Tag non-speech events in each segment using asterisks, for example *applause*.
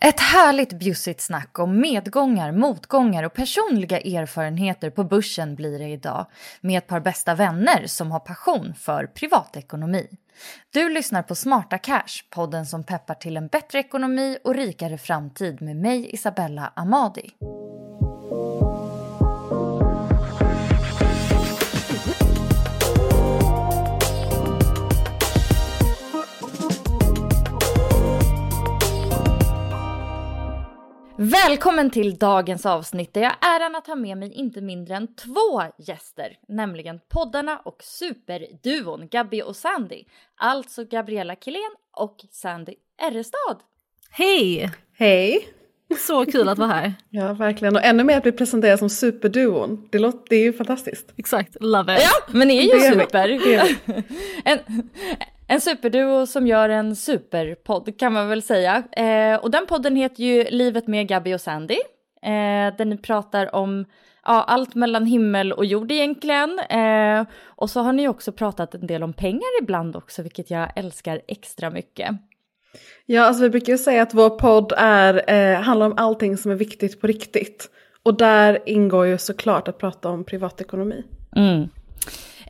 Ett härligt bjussigt snack om medgångar, motgångar och personliga erfarenheter på börsen blir det idag med ett par bästa vänner som har passion för privatekonomi. Du lyssnar på Smarta Cash, podden som peppar till en bättre ekonomi och rikare framtid med mig Isabella Amadi. Välkommen till dagens avsnitt där jag är äran att ha med mig inte mindre än två gäster, nämligen poddarna och superduon Gabby och Sandy. Alltså Gabriella Kilén och Sandy Errestad. Hej! Hej! Så kul att vara här. *laughs* Ja, verkligen. Och ännu mer att bli presenterad som superduon. Det, låter, det är ju fantastiskt. Exakt, love it. Ja, men ni är ju Det super. Det är *laughs* en, en superduo som gör en superpodd kan man väl säga. Eh, och den podden heter ju Livet med Gabby och Sandy. Eh, där ni pratar om ja, allt mellan himmel och jord egentligen. Eh, och så har ni också pratat en del om pengar ibland också, vilket jag älskar extra mycket. Ja, alltså vi brukar ju säga att vår podd är, eh, handlar om allting som är viktigt på riktigt. Och där ingår ju såklart att prata om privatekonomi. Mm.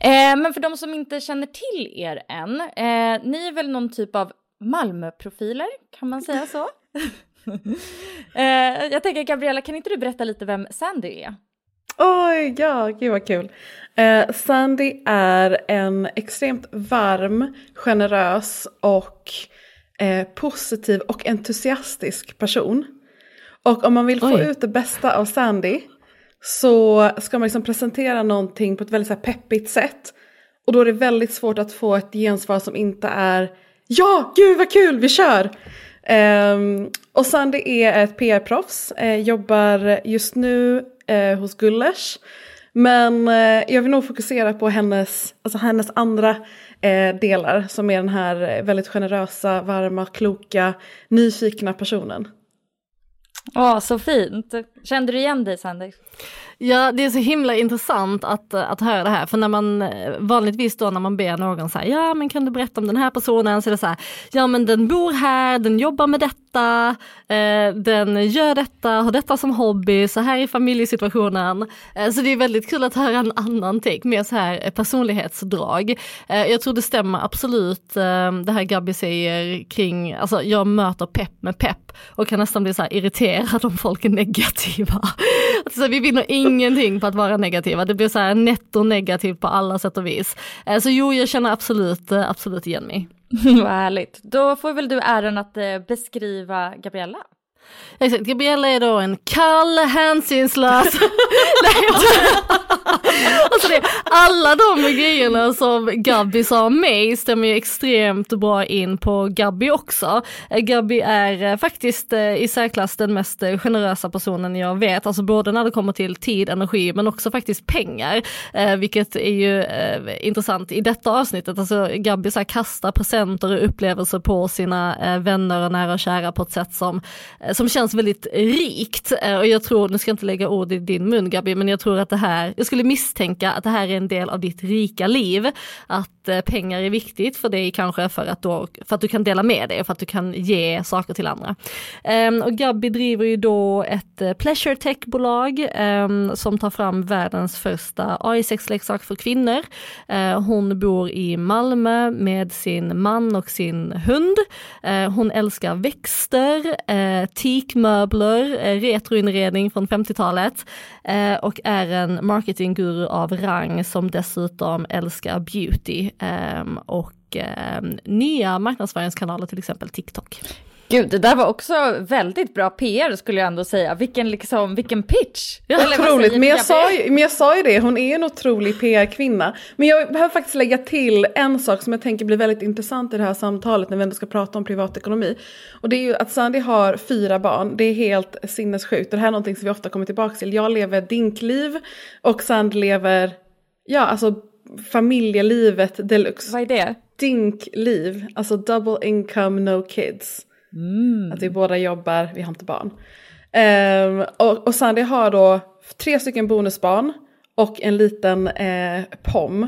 Eh, men för de som inte känner till er än, eh, ni är väl någon typ av Malmöprofiler, kan man säga så? *laughs* eh, jag tänker Gabriella, kan inte du berätta lite vem Sandy är? Oj, ja, gud vad kul. Eh, Sandy är en extremt varm, generös och eh, positiv och entusiastisk person. Och om man vill få Oj. ut det bästa av Sandy så ska man liksom presentera någonting på ett väldigt så här, peppigt sätt. Och då är det väldigt svårt att få ett gensvar som inte är ja, gud vad kul, vi kör! Um, och Sandy är ett PR-proffs, eh, jobbar just nu eh, hos Gullers. Men eh, jag vill nog fokusera på hennes, alltså hennes andra eh, delar som är den här väldigt generösa, varma, kloka, nyfikna personen. Åh, så fint. Kände du igen dig Sandy? Ja, det är så himla intressant att, eh, att höra det här, för när man eh, vanligtvis då när man ber någon säga ja men kan du berätta om den här personen, så är det så här, ja men den bor här, den jobbar med detta, eh, den gör detta, har detta som hobby, så här är familjesituationen. Eh, så det är väldigt kul att höra en annan take, mer så här eh, personlighetsdrag. Eh, jag tror det stämmer absolut eh, det här Gabby säger kring, alltså jag möter pepp med pepp och kan nästan bli så här irriterad om folk är negativa. *laughs* Alltså, vi vinner ingenting på att vara negativa, det blir så här netto negativt på alla sätt och vis. Eh, så jo, jag känner absolut, eh, absolut igen mig. *laughs* Vad härligt. Då får väl du äran att eh, beskriva Gabriella. Exakt, Gabriella är då en kall, hänsynslös... *laughs* Alltså det, alla de grejerna som Gabby sa om mig stämmer ju extremt bra in på Gabby också. Eh, Gabby är eh, faktiskt eh, i särklass den mest generösa personen jag vet, alltså både när det kommer till tid, energi men också faktiskt pengar. Vilket är ju intressant i detta avsnittet, alltså Gabby så här kastar presenter och upplevelser på sina vänner och nära och kära på ett sätt som, som känns väldigt rikt. Eh, och jag tror, nu ska jag inte lägga ord i din mun Gabi, men jag tror att det här, jag skulle misstänka att det här är en del av ditt rika liv. Att eh, pengar är viktigt för dig kanske för att, då, för att du kan dela med dig och för att du kan ge saker till andra. Ehm, och Gabi driver ju då ett eh, pleasure tech-bolag ehm, som tar fram världens första AI-sexleksak för kvinnor. Hon bor i Malmö med sin man och sin hund. Hon älskar växter, antikmöbler, eh, retroinredning från 50-talet eh, och är en marketingguru av rang som dessutom älskar beauty ehm, och ehm, nya marknadsföringskanaler, till exempel TikTok. Gud, det där var också väldigt bra PR skulle jag ändå säga. Vilken, liksom, vilken pitch! Ja, otroligt, men jag, sa ju, men jag sa ju det, hon är en otrolig PR-kvinna. Men jag behöver faktiskt lägga till en sak som jag tänker blir väldigt intressant i det här samtalet när vi ändå ska prata om privatekonomi. Och det är ju att Sandy har fyra barn, det är helt sinnessjukt. Det här är någonting som vi ofta kommer tillbaka till. Jag lever dinkliv och Sandy lever, ja alltså familjelivet deluxe. Vad är det? Dinkliv, alltså double income no kids. Mm. Att vi båda jobbar, vi har inte barn. Um, och, och Sandy har då tre stycken bonusbarn och en liten eh, pom.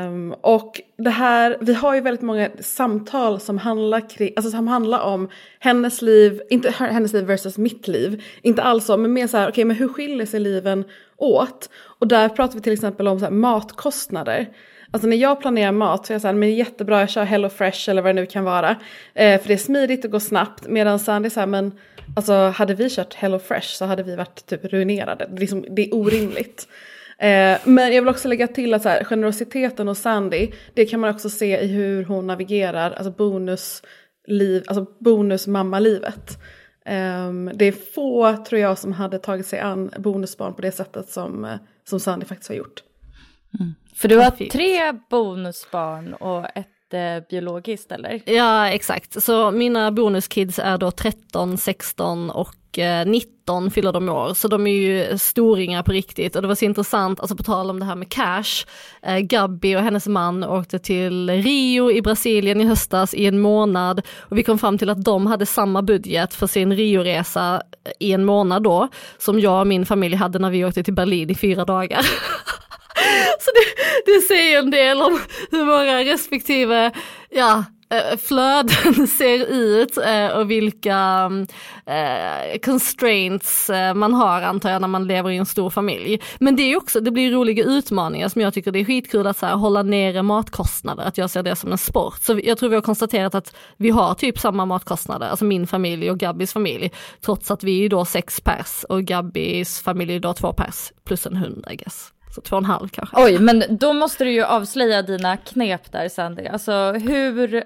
Um, och det här, vi har ju väldigt många samtal som handlar, kring, alltså som handlar om hennes liv, inte hennes liv versus mitt liv, inte alls så, men mer så här, okej okay, men hur skiljer sig liven åt? Och där pratar vi till exempel om så här, matkostnader. Alltså när jag planerar mat så är jag såhär, men jättebra jag kör Hello Fresh eller vad det nu kan vara. Eh, för det är smidigt och går snabbt. Medan Sandy säger men alltså hade vi kört Hello Fresh så hade vi varit typ ruinerade. Det är, liksom, det är orimligt. Eh, men jag vill också lägga till att så här, generositeten hos Sandy, det kan man också se i hur hon navigerar, alltså bonusliv, alltså bonusmammalivet. Eh, det är få, tror jag, som hade tagit sig an bonusbarn på det sättet som, eh, som Sandy faktiskt har gjort. Mm. För du har tre bonusbarn och ett eh, biologiskt eller? Ja exakt, så mina bonuskids är då 13, 16 och eh, 19 fyller de år, så de är ju storingar på riktigt. Och det var så intressant, alltså på tal om det här med cash, eh, Gabby och hennes man åkte till Rio i Brasilien i höstas i en månad. Och vi kom fram till att de hade samma budget för sin Rio-resa i en månad då, som jag och min familj hade när vi åkte till Berlin i fyra dagar. *laughs* *laughs* Så det, det säger en del om hur våra respektive ja, eh, flöden *laughs* ser ut eh, och vilka eh, constraints man har antar jag när man lever i en stor familj. Men det är också, det blir roliga utmaningar som jag tycker det är skitkul att så här, hålla nere matkostnader, att jag ser det som en sport. Så jag tror vi har konstaterat att vi har typ samma matkostnader, alltså min familj och Gabbys familj, trots att vi är då sex pers och Gabbys familj är då två pers plus en hund I guess. Så två och en halv kanske. Oj, men då måste du ju avslöja dina knep där Sandy. Alltså hur,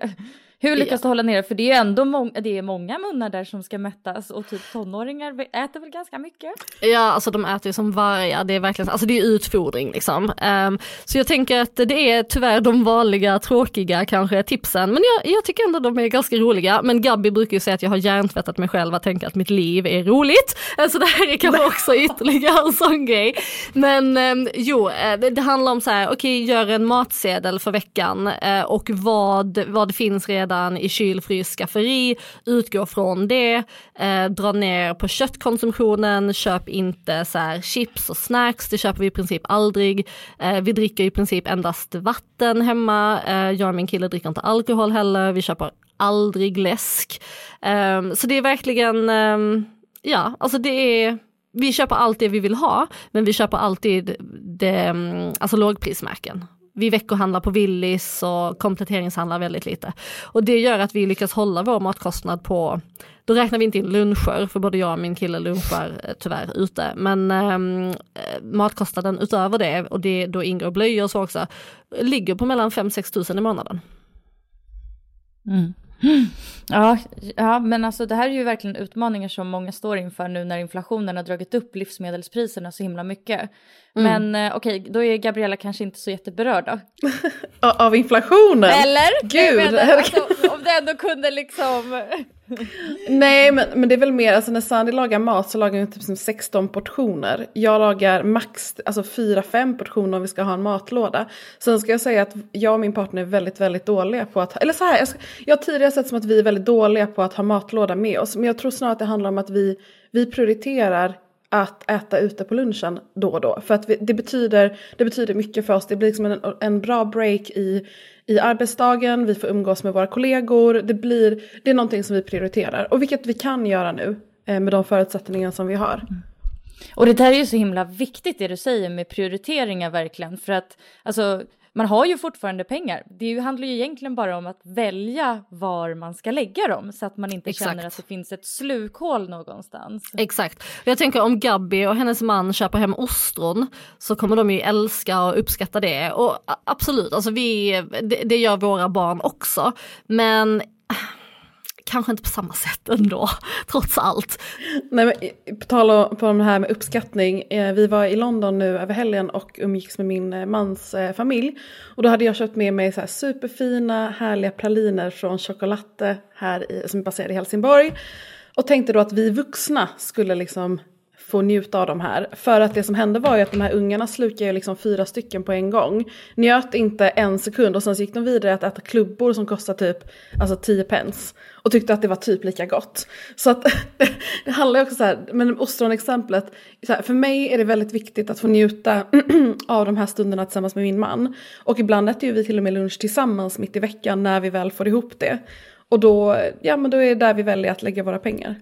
hur lyckas du hålla nere? För det är ändå må det är många munnar där som ska mättas och typ tonåringar äter väl ganska mycket? Ja, alltså de äter ju som vargar. Det är verkligen, alltså det är utfodring liksom. Um, så jag tänker att det är tyvärr de vanliga tråkiga kanske tipsen, men jag, jag tycker ändå de är ganska roliga. Men Gabby brukar ju säga att jag har hjärntvättat mig själv att tänka att mitt liv är roligt. Så alltså det här är kanske *laughs* också ytterligare en sån grej. Men um, jo, eh, det, det, handlar om så här, okej okay, gör en matsedel för veckan uh, och vad, vad det finns redan redan i kyl, frys, skafferi, utgå från det, eh, dra ner på köttkonsumtionen, köp inte så här chips och snacks, det köper vi i princip aldrig. Eh, vi dricker i princip endast vatten hemma, eh, jag och min kille dricker inte alkohol heller, vi köper aldrig läsk. Eh, så det är verkligen, ehm, ja, alltså det är vi köper allt det vi vill ha, men vi köper alltid det, ehm, alltså lågprismärken vi veckohandlar på Willys och kompletteringshandlar väldigt lite. Och det gör att vi lyckas hålla vår matkostnad på, då räknar vi inte in luncher, för både jag och min kille lunchar eh, tyvärr ute, men ehm, eh, matkostnaden utöver det, och det då ingår blöjor och så också, ligger på mellan 5-6 tusen i månaden. Mm. Ja, ja, men alltså det här är ju verkligen utmaningar som många står inför nu när inflationen har dragit upp livsmedelspriserna så himla mycket. Mm. Men eh, okej, då är Gabriella kanske inte så jätteberörd då. *laughs* Av inflationen? Eller? Gud! Menar, alltså, om det ändå kunde liksom... Nej men, men det är väl mer, alltså när Sandy lagar mat så lagar hon typ som 16 portioner. Jag lagar max alltså 4-5 portioner om vi ska ha en matlåda. Sen ska jag säga att jag och min partner är väldigt, väldigt dåliga på att, eller så här, jag, ska, jag har tidigare sett som att vi är väldigt dåliga på att ha matlåda med oss. Men jag tror snarare att det handlar om att vi, vi prioriterar att äta ute på lunchen då och då. För att vi, det, betyder, det betyder mycket för oss. Det blir liksom en, en bra break i, i arbetsdagen, vi får umgås med våra kollegor. Det, blir, det är någonting som vi prioriterar. Och vilket vi kan göra nu eh, med de förutsättningar som vi har. Mm. Och det där är ju så himla viktigt det du säger med prioriteringar verkligen. För att alltså man har ju fortfarande pengar. Det handlar ju egentligen bara om att välja var man ska lägga dem så att man inte Exakt. känner att det finns ett slukhål någonstans. Exakt. Jag tänker om Gabby och hennes man köper hem ostron så kommer de ju älska och uppskatta det. Och absolut, alltså vi, det, det gör våra barn också. Men kanske inte på samma sätt ändå, *laughs* trots allt. Nej, men, på tal om, på det här med uppskattning, eh, vi var i London nu över helgen och umgicks med min eh, mans eh, familj. Och då hade jag köpt med mig så här superfina, härliga praliner från Chocolate här i, som är baserad i Helsingborg. Och tänkte då att vi vuxna skulle liksom få njuta av de här. För att det som hände var ju att de här ungarna slukade ju liksom fyra stycken på en gång. Njöt inte en sekund och sen så gick de vidare att äta klubbor som kostar typ alltså 10 pence. Och tyckte att det var typ lika gott. Så att *laughs* det handlar ju också så här, men ostronexemplet, för mig är det väldigt viktigt att få njuta *clears throat* av de här stunderna tillsammans med min man. Och ibland äter ju vi till och med lunch tillsammans mitt i veckan när vi väl får ihop det. Och då, ja men då är det där vi väljer att lägga våra pengar.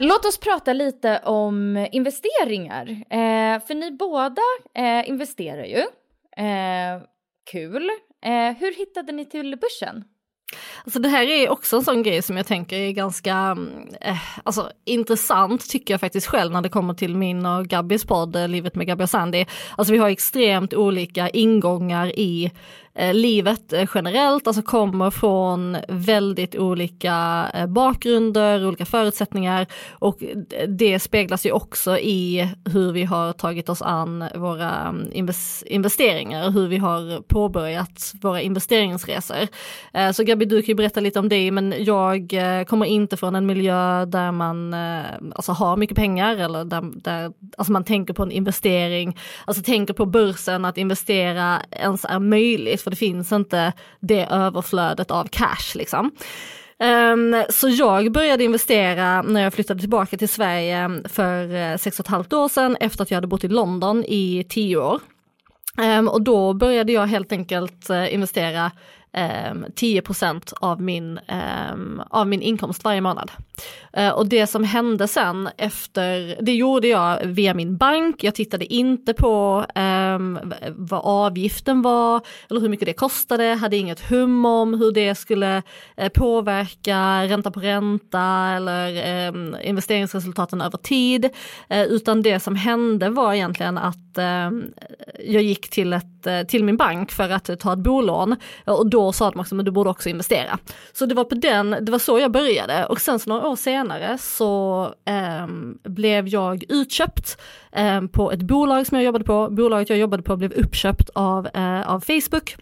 Låt oss prata lite om investeringar. Eh, för ni båda eh, investerar ju. Eh, kul. Eh, hur hittade ni till börsen? Alltså det här är också en sån grej som jag tänker är ganska mm, eh, alltså, intressant tycker jag faktiskt själv när det kommer till min och Gabbys podd eh, Livet med Gabby och Sandy. Alltså vi har extremt olika ingångar i Eh, livet eh, generellt, alltså kommer från väldigt olika eh, bakgrunder, olika förutsättningar och det speglas ju också i hur vi har tagit oss an våra mm, investeringar, hur vi har påbörjat våra investeringsresor. Så Gabi, du kan ju berätta lite om det, men jag kommer inte från en miljö där man alltså, har mycket pengar eller där, där alltså man tänker på en investering, alltså tänker på börsen, att investera ens är möjligt för det finns inte det överflödet av cash liksom. Ehm, så jag började investera när jag flyttade tillbaka till Sverige för uh, sex och ett halvt år sedan efter att jag hade bott i London i tio år. Ehm, och då började jag helt enkelt eh, investera investera 10 ehm, av min, um, av min inkomst varje månad. Uh, och det som hände sen efter, det gjorde jag via min bank, jag tittade inte på um, vad avgiften var eller hur mycket det kostade, hade inget hum om hur det skulle uh, påverka ränta på ränta eller um, investeringsresultaten över tid. Uh, utan det som hände var egentligen att jag gick till, ett, Eh, till min bank för att ta ett bolån eh, och då sa de också men du borde också investera. Så det var på den, det var så jag började och sen så några år senare så eh, blev jag utköpt eh, på ett bolag som jag jobbade på. Bolaget jag jobbade på blev uppköpt av, eh, av Facebook.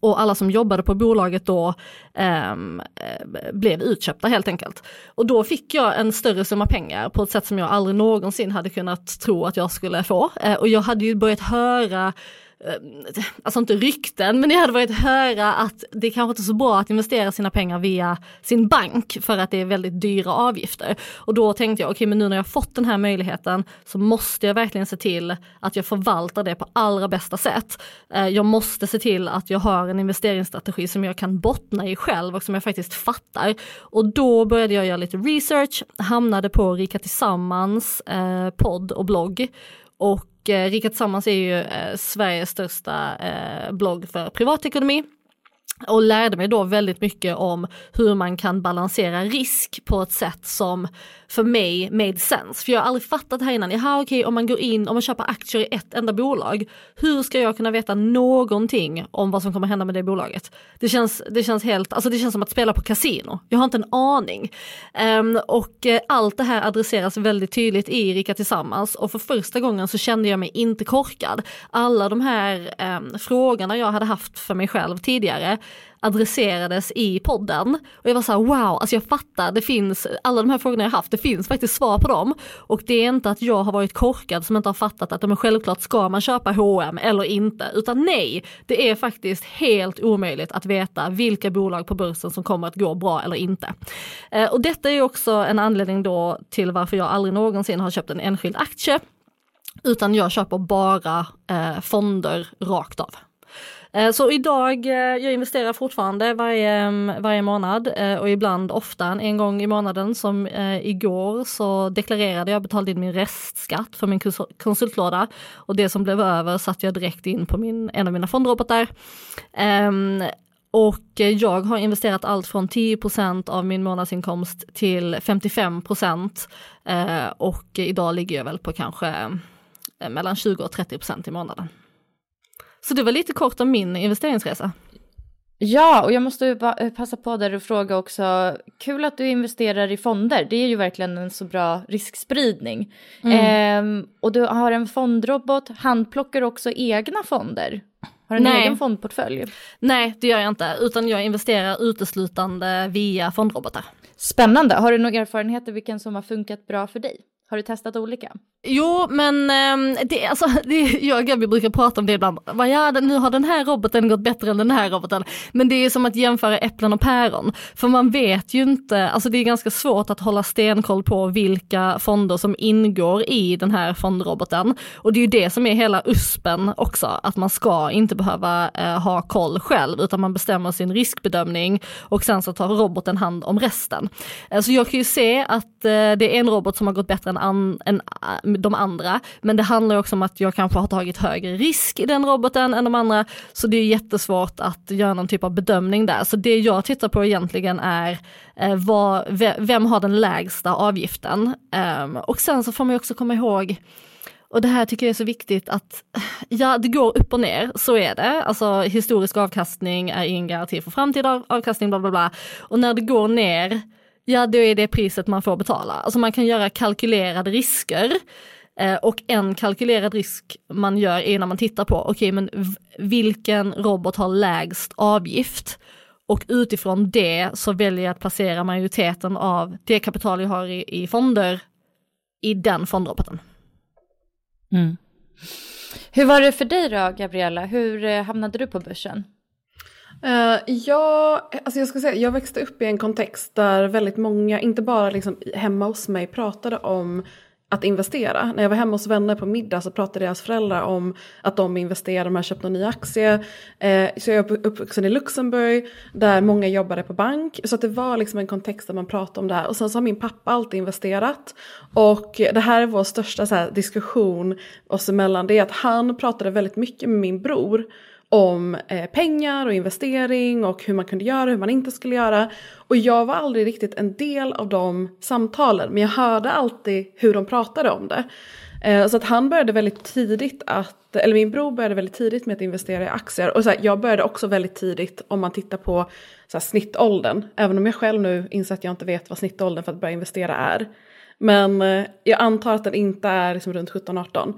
Och alla som jobbade på bolaget då ehm, eh, blev utköpta helt enkelt. Och då fick jag en större summa pengar på ett sätt som jag aldrig någonsin hade kunnat tro att jag skulle få. Eh, och jag hade ju börjat höra Eh, alltså inte rykten, men det hade varit höra att det kanske inte är så bra att investera sina pengar via sin bank för att det är väldigt dyra avgifter. Och då tänkte jag, okej okay, men nu när jag fått den här möjligheten så måste jag verkligen se till att jag förvaltar det på allra bästa sätt. Eh, jag måste se till att jag har en investeringsstrategi som jag kan bottna i själv och som jag faktiskt fattar. Och då började jag göra lite research, hamnade på Rika Tillsammans eh, podd och blogg och eh, Rika Tillsammans är ju eh, Sveriges största eh, blogg för privatekonomi och lärde mig då väldigt mycket om hur man kan balansera risk på ett sätt som för mig made sense. För jag har aldrig fattat det här innan. Jaha okej okay, om man går in, om man köper aktier i ett enda bolag, hur ska jag kunna veta någonting om vad som kommer hända med det bolaget? Det känns, det känns helt, alltså det känns som att spela på kasino. Jag har inte en aning. Um, och eh, allt det här adresseras väldigt tydligt i Rika Tillsammans och för första gången så kände jag mig inte korkad. Alla de här um, frågorna jag hade haft för mig själv tidigare adresserades i podden. Och jag var så här, wow, alltså jag fattar, det finns, alla de här frågorna jag haft, det finns faktiskt svar på dem. Och det är inte att jag har varit korkad som inte har fattat att men självklart ska man köpa H&M eller inte, utan nej, det är faktiskt helt omöjligt att veta vilka bolag på börsen som kommer att gå bra eller inte. Eh, och detta är också en anledning då till varför jag aldrig någonsin har köpt en enskild aktie, utan jag köper bara eh, fonder rakt av. Eh, så idag, eh, jag investerar fortfarande varje, mm, varje månad eh, och ibland ofta en gång i månaden som igår så deklarerade jag, betalade in min restskatt för min konsultlåda och det som blev över satte jag direkt in på min, en av mina fondrobotar. Ehm, och jag har investerat allt från 10% av min månadsinkomst till 55 och idag ligger jag väl på kanske mellan 20 och 30% i månaden. Så det var lite kort om min investeringsresa. Ja, och jag måste eh, passa på där och fråga också, kul att du investerar i fonder, det är ju verkligen en så bra riskspridning. Mm. Ehm, och du har en fondrobot, han plockar också egna fonder. Har du en egen fondportfölj? Nej, det gör jag inte, utan jag investerar uteslutande via fondrobotar. Spännande, har du några erfarenheter vilken som har funkat bra för dig? Har du testat olika? Jo, men ehm, det, alltså, *laughs* det, jag och Gabi brukar prata om det ibland. Ja, nu har den här roboten gått bättre än den här roboten. Men det är som att jämföra äpplen och päron. För man vet ju inte, alltså det är ganska svårt att hålla stenkoll på vilka fonder som ingår i den här fondroboten. Och det är ju det som är hela USPen också, att man ska inte behöva eh, ha koll själv, utan man bestämmer sin riskbedömning och sen så tar roboten hand om resten. Eh, så jag kan ju se att eh, det är en robot som har gått bättre än, an, än äh, de andra. Men det handlar också om att jag kanske har tagit högre risk i den roboten än de andra. Så det är jättesvårt att göra någon typ av bedömning där. Så det jag tittar på egentligen är eh, vad, vem har den lägsta avgiften? Um, och sen så får man också komma ihåg och det här tycker jag är så viktigt att, *sighs* ja det går upp och ner, så är det. Alltså historisk avkastning är ingen garanti för framtida avkastning, bla bla bla. Och när det går ner, ja då är det priset man får betala. Alltså man kan göra kalkylerade risker eh, och en kalkylerad risk man gör är när man tittar på, okej okay, men vilken robot har lägst avgift? Och utifrån det så väljer jag att placera majoriteten av det kapital jag har i, i fonder i den fondroboten. Mm. Hur var det för dig då, Gabriella? Hur eh, hamnade du på börsen? Eh, uh, jag, alltså jag, ska säga, jag växte upp i en kontext där väldigt många, inte bara liksom hemma hos mig, pratade om att investera. När jag var hemma hos vänner på middag så pratade deras föräldrar om att de investerar, de har köpt någon ny aktie. Eh, så jag är uppvuxen i Luxemburg där många jobbade på bank. Så att det var liksom en kontext där man pratade om det här. Och sen så har min pappa alltid investerat. Och det här är vår största så här, diskussion oss emellan. Det är att han pratade väldigt mycket med min bror om eh, pengar och investering och hur man kunde göra, hur man inte skulle göra. Och jag var aldrig riktigt en del av de samtalen men jag hörde alltid hur de pratade om det. Eh, så att han började väldigt tidigt att, eller min bror började väldigt tidigt med att investera i aktier. Och så här, jag började också väldigt tidigt om man tittar på så här, snittåldern. Även om jag själv nu inser att jag inte vet vad snittåldern för att börja investera är. Men eh, jag antar att den inte är liksom runt 17-18.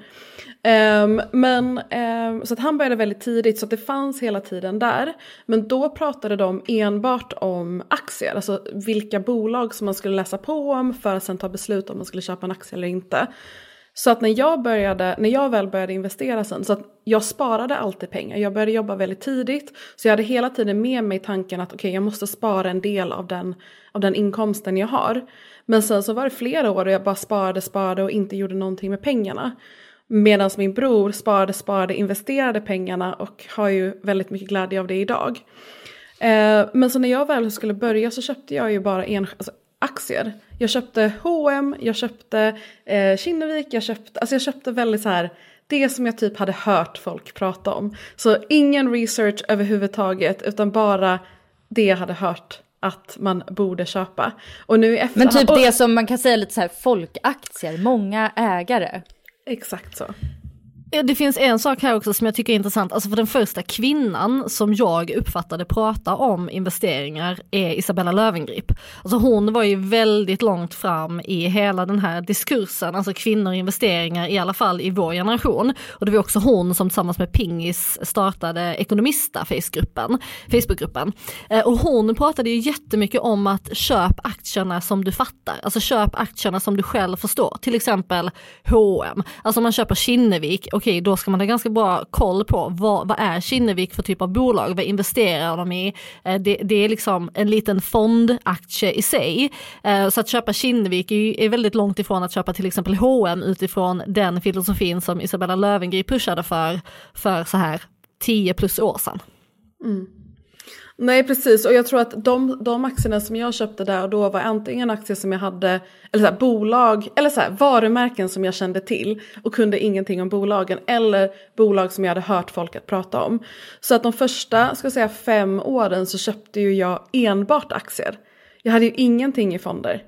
Um, men um, så att han började väldigt tidigt så att det fanns hela tiden där. Men då pratade de enbart om aktier, alltså vilka bolag som man skulle läsa på om för att sen ta beslut om man skulle köpa en aktie eller inte. Så att när jag, började, när jag väl började investera sen, så att jag sparade alltid pengar. Jag började jobba väldigt tidigt. Så jag hade hela tiden med mig tanken att okej, okay, jag måste spara en del av den, av den inkomsten jag har. Men sen så var det flera år och jag bara sparade, sparade och inte gjorde någonting med pengarna. Medan min bror sparade, sparade, investerade pengarna och har ju väldigt mycket glädje av det idag. Eh, men så när jag väl skulle börja så köpte jag ju bara en, alltså, aktier. Jag köpte H&M, jag köpte eh, Kinnevik, jag köpte, alltså jag köpte väldigt så här det som jag typ hade hört folk prata om. Så ingen research överhuvudtaget utan bara det jag hade hört att man borde köpa. Och nu efter, Men typ det som man kan säga lite så här folkaktier, många ägare. Exakt så. Det finns en sak här också som jag tycker är intressant, alltså för den första kvinnan som jag uppfattade prata om investeringar är Isabella Lövengrip. Alltså hon var ju väldigt långt fram i hela den här diskursen, alltså kvinnor och investeringar i alla fall i vår generation. Och det var också hon som tillsammans med Pingis startade Ekonomista Facebookgruppen. Facebookgruppen. Och hon pratade ju jättemycket om att köp aktierna som du fattar, alltså köp aktierna som du själv förstår. Till exempel H&M. alltså om man köper Kinnevik, okej då ska man ha ganska bra koll på vad, vad är Kinnevik för typ av bolag, vad investerar de i? Eh, det, det är liksom en liten fondaktie i sig. Eh, så att köpa Kinnevik är, är väldigt långt ifrån att köpa till exempel H&M utifrån den filosofin som Isabella Löwengrip pushade för, för så här 10 plus år sedan. Mm. Nej precis och jag tror att de, de aktierna som jag köpte där och då var antingen aktier som jag hade, eller så här, bolag, eller så här, varumärken som jag kände till och kunde ingenting om bolagen eller bolag som jag hade hört folk att prata om. Så att de första, ska jag säga fem åren så köpte ju jag enbart aktier. Jag hade ju ingenting i fonder.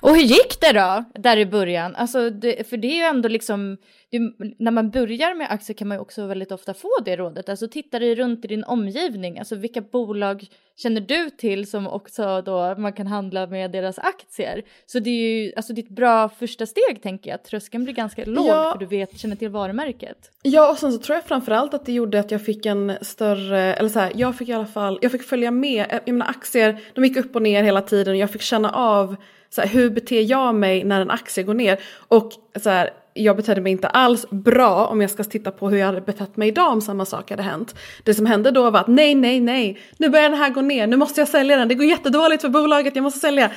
Och hur gick det då, där i början? Alltså, det, för det är ju ändå liksom, det, när man börjar med aktier kan man ju också väldigt ofta få det rådet. Alltså titta dig runt i din omgivning, alltså vilka bolag känner du till som också då man kan handla med deras aktier? Så det är ju, alltså ditt bra första steg tänker jag, tröskeln blir ganska låg ja. för du vet, känner till varumärket. Ja, och sen så tror jag framförallt att det gjorde att jag fick en större, eller så här, jag fick i alla fall, jag fick följa med, jag menar aktier, de gick upp och ner hela tiden och jag fick känna av så här, hur beter jag mig när en aktie går ner? Och så här, jag betedde mig inte alls bra om jag ska titta på hur jag hade betett mig idag om samma sak hade hänt. Det som hände då var att nej, nej, nej, nu börjar den här gå ner, nu måste jag sälja den, det går jättedåligt för bolaget, jag måste sälja.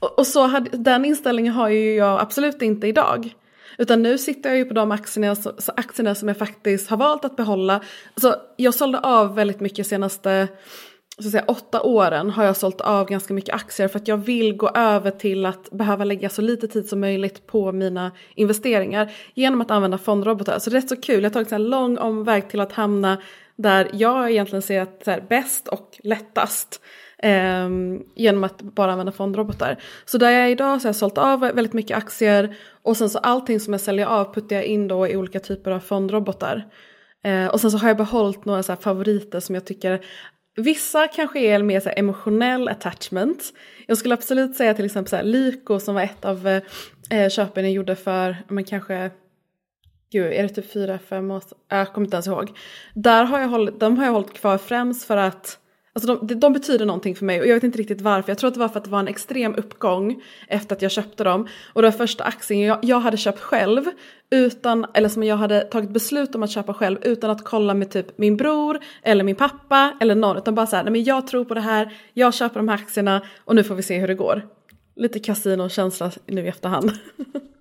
Och, och så hade, den inställningen har ju jag absolut inte idag. Utan nu sitter jag ju på de aktierna, aktierna som jag faktiskt har valt att behålla. Så jag sålde av väldigt mycket senaste så att säga, åtta åren har jag sålt av ganska mycket aktier för att jag vill gå över till att behöva lägga så lite tid som möjligt på mina investeringar genom att använda fondrobotar. Så det är rätt så kul, jag har tagit en lång omväg till att hamna där jag egentligen ser att så här, bäst och lättast eh, genom att bara använda fondrobotar. Så där jag är idag så har jag sålt av väldigt mycket aktier och sen så allting som jag säljer av puttar jag in då i olika typer av fondrobotar. Eh, och sen så har jag behållit några så favoriter som jag tycker Vissa kanske är mer så emotionell attachment. Jag skulle absolut säga till exempel så här, Lyko som var ett av eh, köpen jag gjorde för, men kanske, gud är det typ fyra, fem år Jag kommer inte ens ihåg. Där har jag hållit, de har jag hållit kvar främst för att Alltså de, de, betyder någonting för mig och jag vet inte riktigt varför. Jag tror att det var för att det var en extrem uppgång efter att jag köpte dem. Och det var första aktien jag, jag hade köpt själv utan, eller som jag hade tagit beslut om att köpa själv utan att kolla med typ min bror eller min pappa eller någon. Utan bara så här, nej men jag tror på det här, jag köper de här aktierna och nu får vi se hur det går. Lite kasinokänsla nu i efterhand.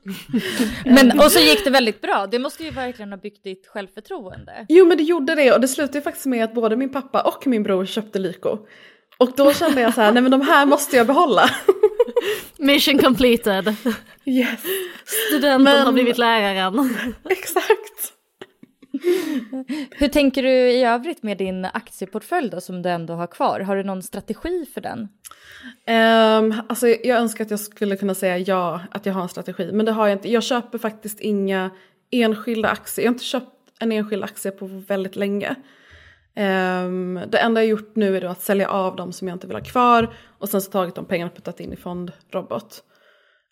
*laughs* men, och så gick det väldigt bra. Det måste ju verkligen ha byggt ditt självförtroende. Jo men det gjorde det och det slutade faktiskt med att både min pappa och min bror köpte Lyko. Och då kände jag så här, nej men de här måste jag behålla. *laughs* Mission completed. Yes. Studenten men... har blivit läraren. *laughs* Exakt. Hur tänker du i övrigt med din aktieportfölj då som du ändå har kvar? Har du någon strategi för den? Um, alltså jag önskar att jag skulle kunna säga ja, att jag har en strategi. Men det har jag inte. Jag köper faktiskt inga enskilda aktier. Jag har inte köpt en enskild aktie på väldigt länge. Um, det enda jag gjort nu är då att sälja av dem som jag inte vill ha kvar och sen så tagit de pengarna och puttat in i fondrobot.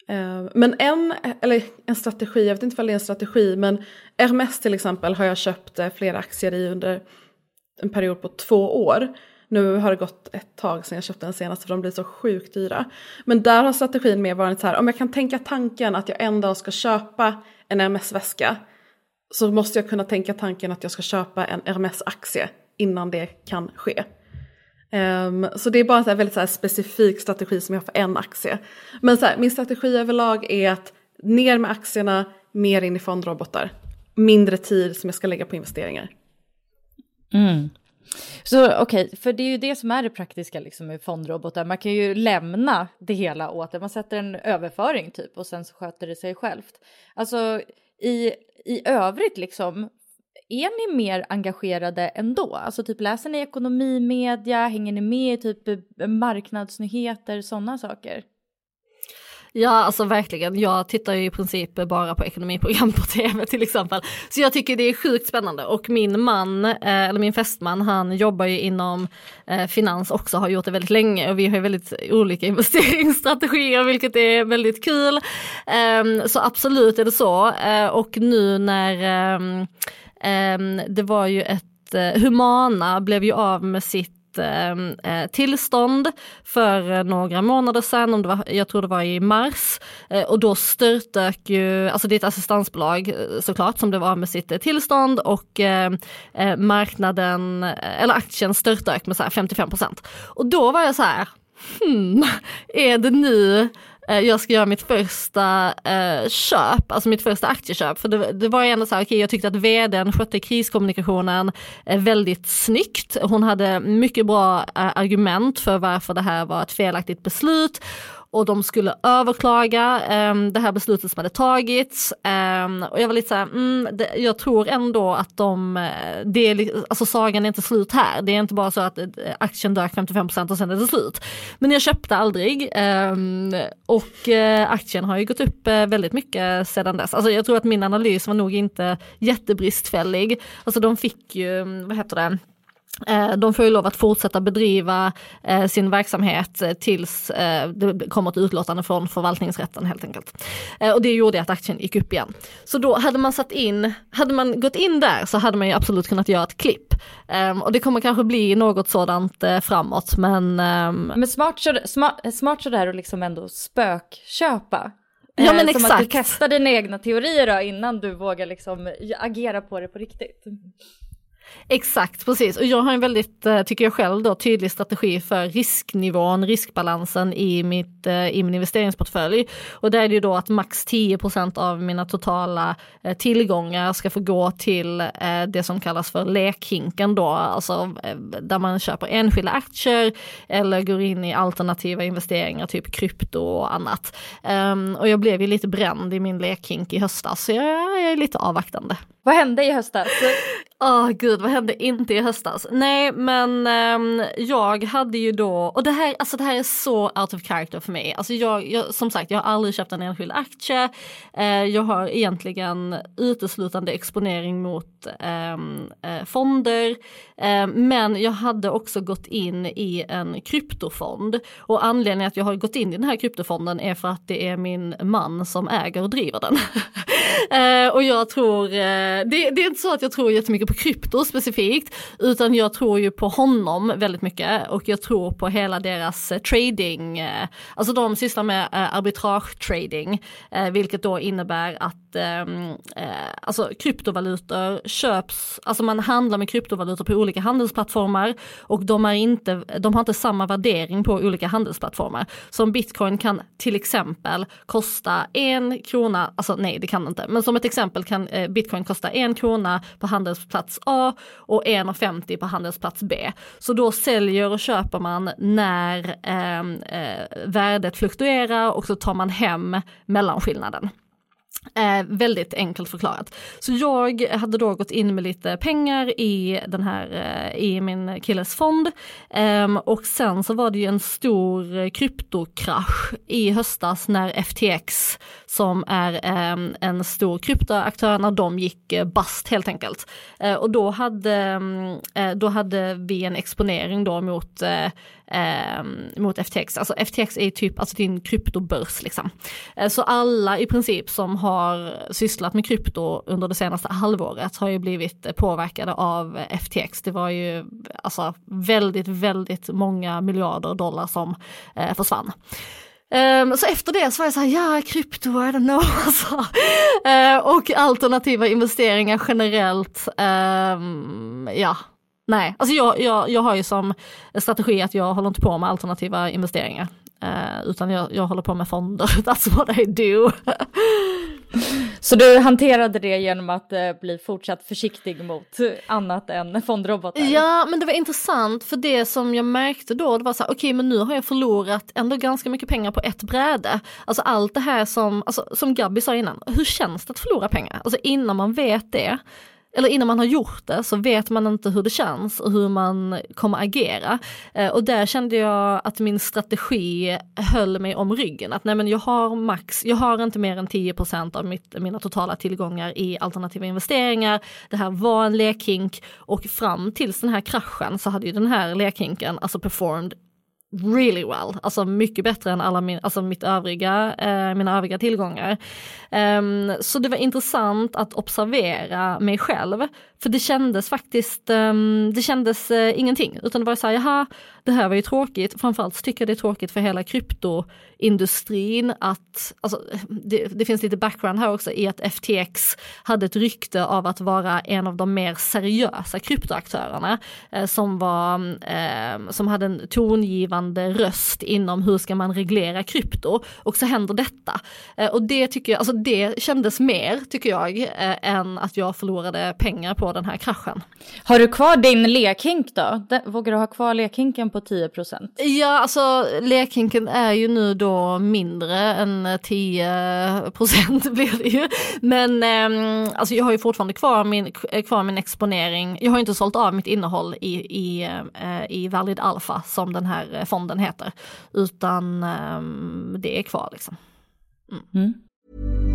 Eh, men en, eller en strategi, jag vet inte om det är en strategi, men Hermes till exempel har jag köpt eh, flera aktier i under en period på två år. Nu har det gått ett tag sedan jag köpte den senaste för de blir så sjukt dyra. Men där har strategin mer varit så här, om jag kan tänka tanken att jag en dag ska köpa en Hermes-väska så måste jag kunna tänka tanken att jag ska köpa en Hermes-aktie innan det kan ske. Um, så det är bara en väldigt så här, specifik strategi som jag har för en aktie. Men så här, min strategi överlag är att ner med aktierna, mer in i fondrobotar. Mindre tid som jag ska lägga på investeringar. Mm. Så okej, okay, för det är ju det som är det praktiska liksom med fondrobotar. Man kan ju lämna det hela åt det. Man sätter en överföring typ och sen så sköter det sig självt. Alltså i, i övrigt liksom, är ni mer engagerade ändå? Alltså typ läser ni ekonomimedia, hänger ni med i typ marknadsnyheter, sådana saker? Ja, alltså verkligen. Jag tittar ju i princip bara på ekonomiprogram på tv till exempel. Så jag tycker det är sjukt spännande och min man, eh, eller min fästman, han jobbar ju inom eh, finans också, har gjort det väldigt länge och vi har väldigt olika investeringsstrategier vilket är väldigt kul. Ehm, så absolut är det så. Eh, och nu när ehm, Ehm, det var ju ett eh, Humana blev ju av med sitt ehm, eh, tillstånd för eh, några månader sedan, om det var, jag tror det var i mars. Och då störtdök ju, alltså det är ett assistansbolag såklart som blev av med sitt tillstånd och ehm, marknaden, eller aktien störtdök med så 55 procent. Och då var jag så här, hmm, är det nu Eh, jag ska göra mitt första eh, köp, alltså mitt första aktieköp. För det, det var ju ändå så här, okej okay, jag tyckte att vdn skötte kriskommunikationen eh, väldigt snyggt. Hon hade mycket bra eh, argument för varför det här var ett felaktigt beslut och de skulle överklaga um, det här beslutet som hade tagits. Um, och jag var lite så här, mm, det, jag tror ändå att de, eh, det är, alltså sagan är inte slut här. Det är inte bara så att eh, aktien dök 55% och sen är det slut. Men jag köpte aldrig um, och uh, aktien har ju gått upp uh, väldigt mycket sedan dess. Alltså jag tror att min analys var nog inte jättebristfällig. Alltså de fick ju, mm, vad heter det, de får ju lov att fortsätta bedriva eh, sin verksamhet eh, tills det kommer ett utlåtande från förvaltningsrätten helt enkelt. Och det gjorde att aktien gick upp igen. Så då hade man satt in, hade man gått in där så hade man ju absolut kunnat göra ett klipp. Ehm, och det kommer kanske bli något sådant framåt men... Ehm, men smart, smart, smart sådär att liksom ändå spökköpa. Ja men exakt. Som att du testar dina egna teorier då innan du vågar liksom agera på det på riktigt. Exakt, precis. Och jag har en väldigt, eh, tycker jag själv då, tydlig strategi för risknivån, riskbalansen i, mitt, eh, i min investeringsportfölj. Och där är det ju då att max 10% av mina totala eh, tillgångar ska få gå till det som kallas för lekhinken då, alltså där man köper enskilda aktier eller går in i alternativa investeringar, typ krypto och annat. Ehm, och jag blev ju lite bränd i min lekhink i höstas, så jag är lite avvaktande. Vad hände i höstas? Åh oh, gud, vad hände inte i höstas? Nej men um, jag hade ju då, och det här, alltså det här är så out of character för mig. Alltså jag, jag som sagt, jag har aldrig köpt en enskild aktie. Uh, jag har egentligen uteslutande exponering mot um, uh, fonder. Uh, men jag hade också gått in i en kryptofond. Och anledningen att jag har gått in i den här kryptofonden är för att det är min man som äger och driver den. *laughs* och jag tror det, det, är inte så att jag tror jättemycket på krypto specifikt, utan jag tror ju på honom väldigt mycket och jag tror på hela deras eh, trading, eh, alltså de sysslar med eh, arbitrage trading, vilket då innebär att ehm, alltså kryptovalutor köps, alltså man handlar med kryptovalutor på olika handelsplattformar och de, är inte, de har inte samma värdering på olika handelsplattformar. Som bitcoin kan till exempel kosta en krona, alltså nej det kan inte, men som ett exempel kan bitcoin kosta en krona på handelsplattformar handelsplats A och 1,50 på handelsplats B. Så då säljer och köper man när ehm, eh, värdet fluktuerar och så tar man hem mellanskillnaden. Eh, väldigt enkelt förklarat. Så jag hade då gått in med lite pengar i den här, eh, i min killes fond. Eh, och sen så var det ju en stor eh, kryptokrasch i höstas när FTX, som är ehm, en stor kryptoaktör, när de gick eh, bast helt enkelt. Eh, och då hade, ehm, eh, då hade vi en exponering då mot eh, ehm, mot FTX. Alltså FTX är typ alltså din kryptobörs liksom. Eh, så alla i princip som har sysslat med krypto under det senaste halvåret har ju blivit påverkade av FTX. Det var ju alltså väldigt, väldigt många miljarder dollar som eh, försvann. Um, så efter det så var jag så här, ja krypto, I don't know. *laughs* Alltså. Uh, och alternativa investeringar generellt, um, ja Nej, alltså jag, jag, jag har ju som strategi att jag håller inte på med alternativa investeringar. Uh, utan jag, jag håller på med fonder, *laughs* that's what I do. *laughs* Så du hanterade det genom att eh, bli fortsatt försiktig mot annat än fondrobotar? Ja, men det var intressant för det som jag märkte då, det var så här, okej okay, men nu har jag förlorat ändå ganska mycket pengar på ett bräde. Alltså allt det här som, alltså, som Gabby sa innan, hur känns det att förlora pengar? Alltså innan man vet det, eller innan man har gjort det så vet man inte hur det känns och hur man kommer agera. Eh, och där kände jag att min strategi höll mig om ryggen. Att nej men jag har max, jag har inte mer än 10% av mitt, mina totala tillgångar i alternativa investeringar. Det här var en lekhink och fram tills den här kraschen så hade ju den här lekhinken alltså performed really well, alltså mycket bättre än alla min, alltså mitt övriga, eh, mina övriga tillgångar. Um, så det var intressant att observera mig själv, för det kändes faktiskt, um, det kändes uh, ingenting, utan det var så här, jaha, det här var ju tråkigt, framförallt tycker jag det är tråkigt för hela kryptoindustrin att, alltså, det, det, finns lite background här också i att FTX hade ett rykte av att vara en av de mer seriösa kryptoaktörerna eh, som var, eh, som hade en tongivande röst inom hur ska man reglera krypto och så händer detta. Eh, och det tycker jag, alltså det kändes mer tycker jag eh, än att jag förlorade pengar på den här kraschen. Har du kvar din lekhink då? Vågar du ha kvar lekhinken på 10 Ja, alltså lekhinken är ju nu då mindre än 10% *laughs* blir det ju. Men eh, alltså jag har ju fortfarande kvar min, kvar min exponering. Jag har inte sålt av mitt innehåll i, i, eh, i Valid Alpha som den här fonden heter. Utan eh, det är kvar liksom. Mm. Mm.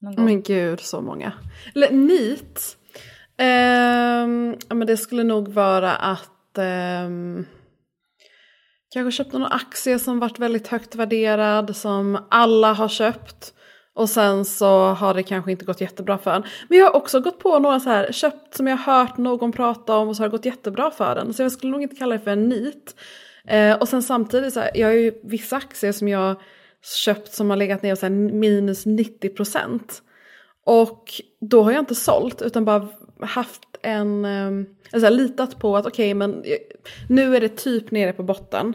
Men gud, så många. Eller nit. Um, men det skulle nog vara att um, kanske köpte någon aktie som varit väldigt högt värderad som alla har köpt. Och sen så har det kanske inte gått jättebra för den. Men jag har också gått på några så här, köpt som jag har hört någon prata om och så har det gått jättebra för den. Så jag skulle nog inte kalla det för en nit. Eh, och sen samtidigt så här, jag har ju vissa aktier som jag köpt som har legat ner så minus 90 procent. Och då har jag inte sålt utan bara haft en, ehm, alltså litat på att okej okay, men nu är det typ nere på botten.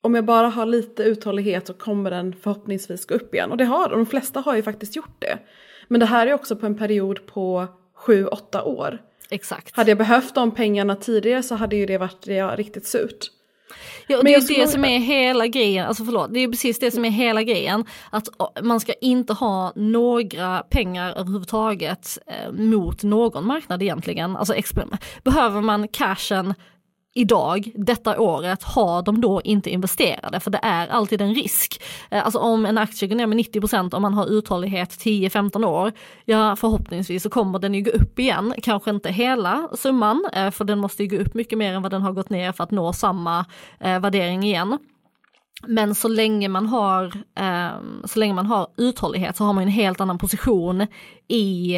Om jag bara har lite uthållighet så kommer den förhoppningsvis gå upp igen. Och det har de flesta har ju faktiskt gjort det. Men det här är också på en period på 7-8 år. Exakt. Hade jag behövt de pengarna tidigare så hade ju det varit ja, riktigt surt. Ja, och det är det som är hela grejen, alltså förlåt, det är precis det som är hela grejen. Att man ska inte ha några pengar överhuvudtaget eh, mot någon marknad egentligen. Alltså behöver man cashen idag, detta året, har de då inte investerade? För det är alltid en risk. Eh, alltså om en aktie går ner med 90 procent, om man har uthållighet 10-15 år, ja förhoppningsvis så kommer den ju gå upp igen. Kanske inte hela summan, eh, för den måste ju gå upp mycket mer än vad den har gått ner för att nå samma eh, värdering igen. Men så länge man har, eh, så länge man har uthållighet så har man en helt annan position i,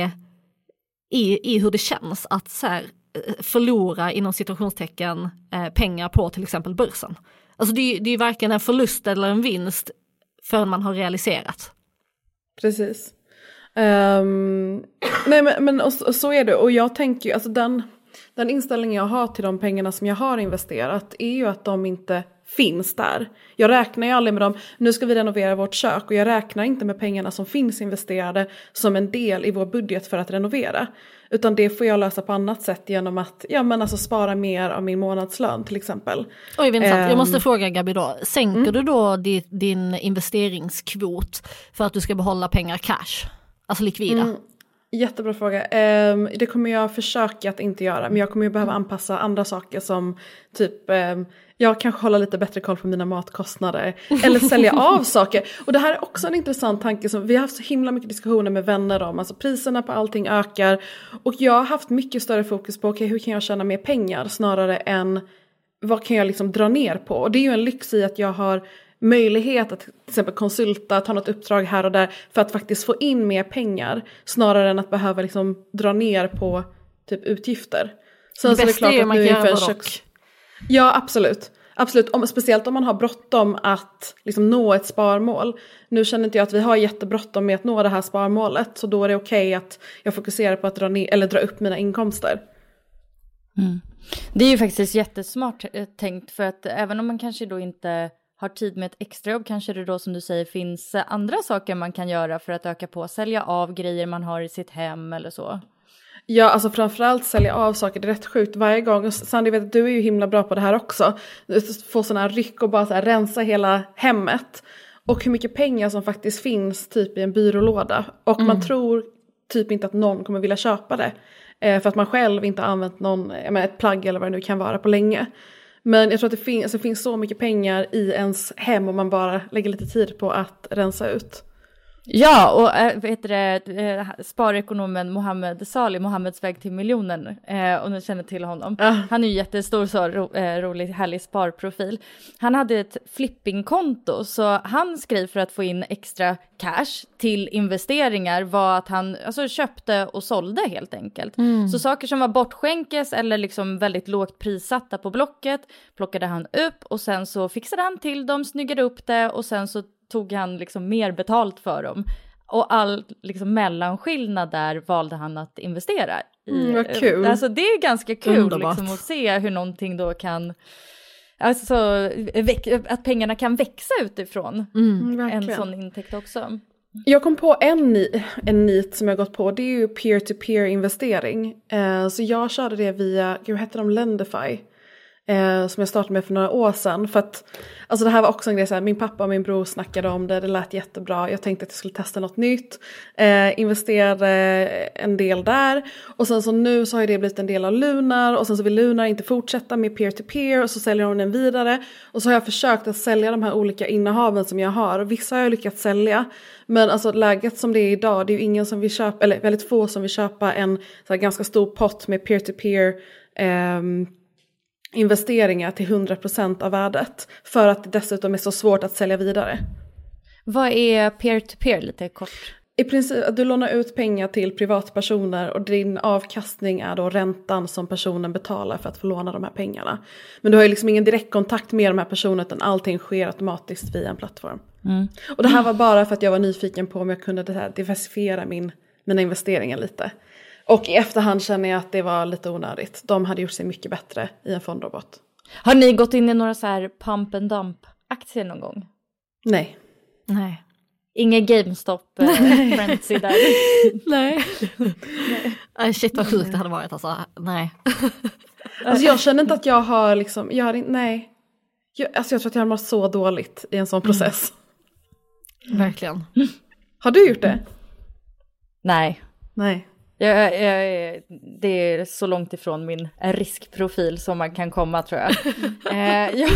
i, i hur det känns att så här, Eh, förlora inom situationstecken eh, pengar på till exempel börsen. Alltså det är, det är varken en förlust eller en vinst förrän man har realiserat. Precis. Um, nej men, men och, och så är det och jag tänker ju, alltså den, den inställning jag har till de pengarna som jag har investerat är ju att de inte finns där. Jag räknar ju aldrig med dem, nu ska vi renovera vårt kök och jag räknar inte med pengarna som finns investerade som en del i vår budget för att renovera. Utan det får jag lösa på annat sätt genom att ja, men alltså spara mer av min månadslön till exempel. Oj um, jag måste Ehm, fråga Gabi då, sänker mm. du då din, din investeringskvot för att du ska behålla pengar cash? Alltså likvida? Mm. Jättebra fråga. Ehm, det kommer jag försöka att inte göra. Men jag kommer ju behöva anpassa andra saker som typ ehm, jag kanske håller lite bättre koll på mina matkostnader. Eller sälja av *laughs* saker. Och det här är också en intressant tanke som vi har haft så himla mycket diskussioner med vänner om. Alltså priserna på allting ökar. Och jag har haft mycket större fokus på okay, hur kan jag tjäna mer pengar snarare än vad kan jag liksom dra ner på. Och det är ju en lyx i att jag har möjlighet att till exempel konsulta, ta något uppdrag här och där för att faktiskt få in mer pengar snarare än att behöva liksom dra ner på typ utgifter. Sen Det så är det bästa klart är att man kan en göra köks... Ja absolut. Absolut, om, speciellt om man har bråttom att liksom nå ett sparmål. Nu känner inte jag att vi har jättebråttom med att nå det här sparmålet så då är det okej att jag fokuserar på att dra, ner, eller dra upp mina inkomster. Mm. Det är ju faktiskt jättesmart eh, tänkt för att även om man kanske då inte har tid med ett extrajobb kanske det då som du säger finns andra saker man kan göra för att öka på, sälja av grejer man har i sitt hem eller så. Ja, alltså framförallt sälja av saker, det är rätt sjukt varje gång. Och Sandy vet att du är ju himla bra på det här också. Få sådana här ryck och bara så här rensa hela hemmet. Och hur mycket pengar som faktiskt finns typ i en byrålåda. Och man tror typ inte att någon kommer vilja köpa det. Eh, för att man själv inte har använt någon, menar, ett plagg eller vad det nu kan vara på länge. Men jag tror att det, fin- alltså, det finns så mycket pengar i ens hem om man bara lägger lite tid på att rensa ut. Ja, och äh, vad heter det, äh, sparekonomen Mohammed Salih, Mohammeds väg till miljonen, eh, och ni känner till honom. Ja. Han är ju jättestor, så ro, eh, rolig, härlig sparprofil. Han hade ett flippingkonto, så hans grej för att få in extra cash till investeringar var att han alltså, köpte och sålde helt enkelt. Så saker som var bortskänkes eller liksom väldigt lågt prissatta på Blocket plockade han upp och sen så fixade han till dem, snyggade upp det och sen så tog han liksom mer betalt för dem. Och all liksom mellanskillnad där valde han att investera i. Mm, vad kul. Alltså det är ganska kul liksom, att se hur någonting då kan, alltså att pengarna kan växa utifrån Mm, en verkligen. sån intäkt också. Jag kom på en, ni- en nit som jag gått på, det är ju peer-to-peer investering. Eh, så jag körde det via, gud hette de, Lendify. Eh, som jag startade med för några år sedan. För att, alltså det här var också en grej, så här, min pappa och min bror snackade om det, det lät jättebra. Jag tänkte att jag skulle testa något nytt. Eh, investerade en del där. Och sen så nu så har ju det blivit en del av Lunar. Och sen så vill Lunar inte fortsätta med peer-to-peer. Och så säljer hon den vidare. Och så har jag försökt att sälja de här olika innehaven som jag har. Och vissa har jag lyckats sälja. Men alltså läget som det är idag, det är ju ingen som vill köpa, eller väldigt få som vill köpa en så här, ganska stor pott med peer-to-peer ehm, investeringar till 100% av värdet. För att det dessutom är så svårt att sälja vidare. Vad är peer-to-peer lite kort? I princip du lånar ut pengar till privatpersoner och din avkastning är då räntan som personen betalar för att få låna de här pengarna. Men du har ju liksom ingen direktkontakt med de här personerna utan allting sker automatiskt via en plattform. Och det här var bara för att jag var nyfiken på om jag kunde diversifiera min, mina investeringar lite. Och i efterhand känner jag att det var lite onödigt. De hade gjort sig mycket bättre i en fondrobot. Har ni gått in i några så här pump and dump aktier någon gång? Nej. Nej. Ingen GameStop eh, *laughs* frenzy där. *laughs* Nej. Nej. Shit vad sjukt det hade varit alltså. Nej. Alltså jag känner inte att jag har liksom, jag har inte, nej. Jag, alltså jag tror att jag har mått så dåligt i en sån process. Verkligen. Har du gjort det? Nej, Nej. Jag, jag, det är så långt ifrån min riskprofil som man kan komma tror jag. *laughs* eh, jag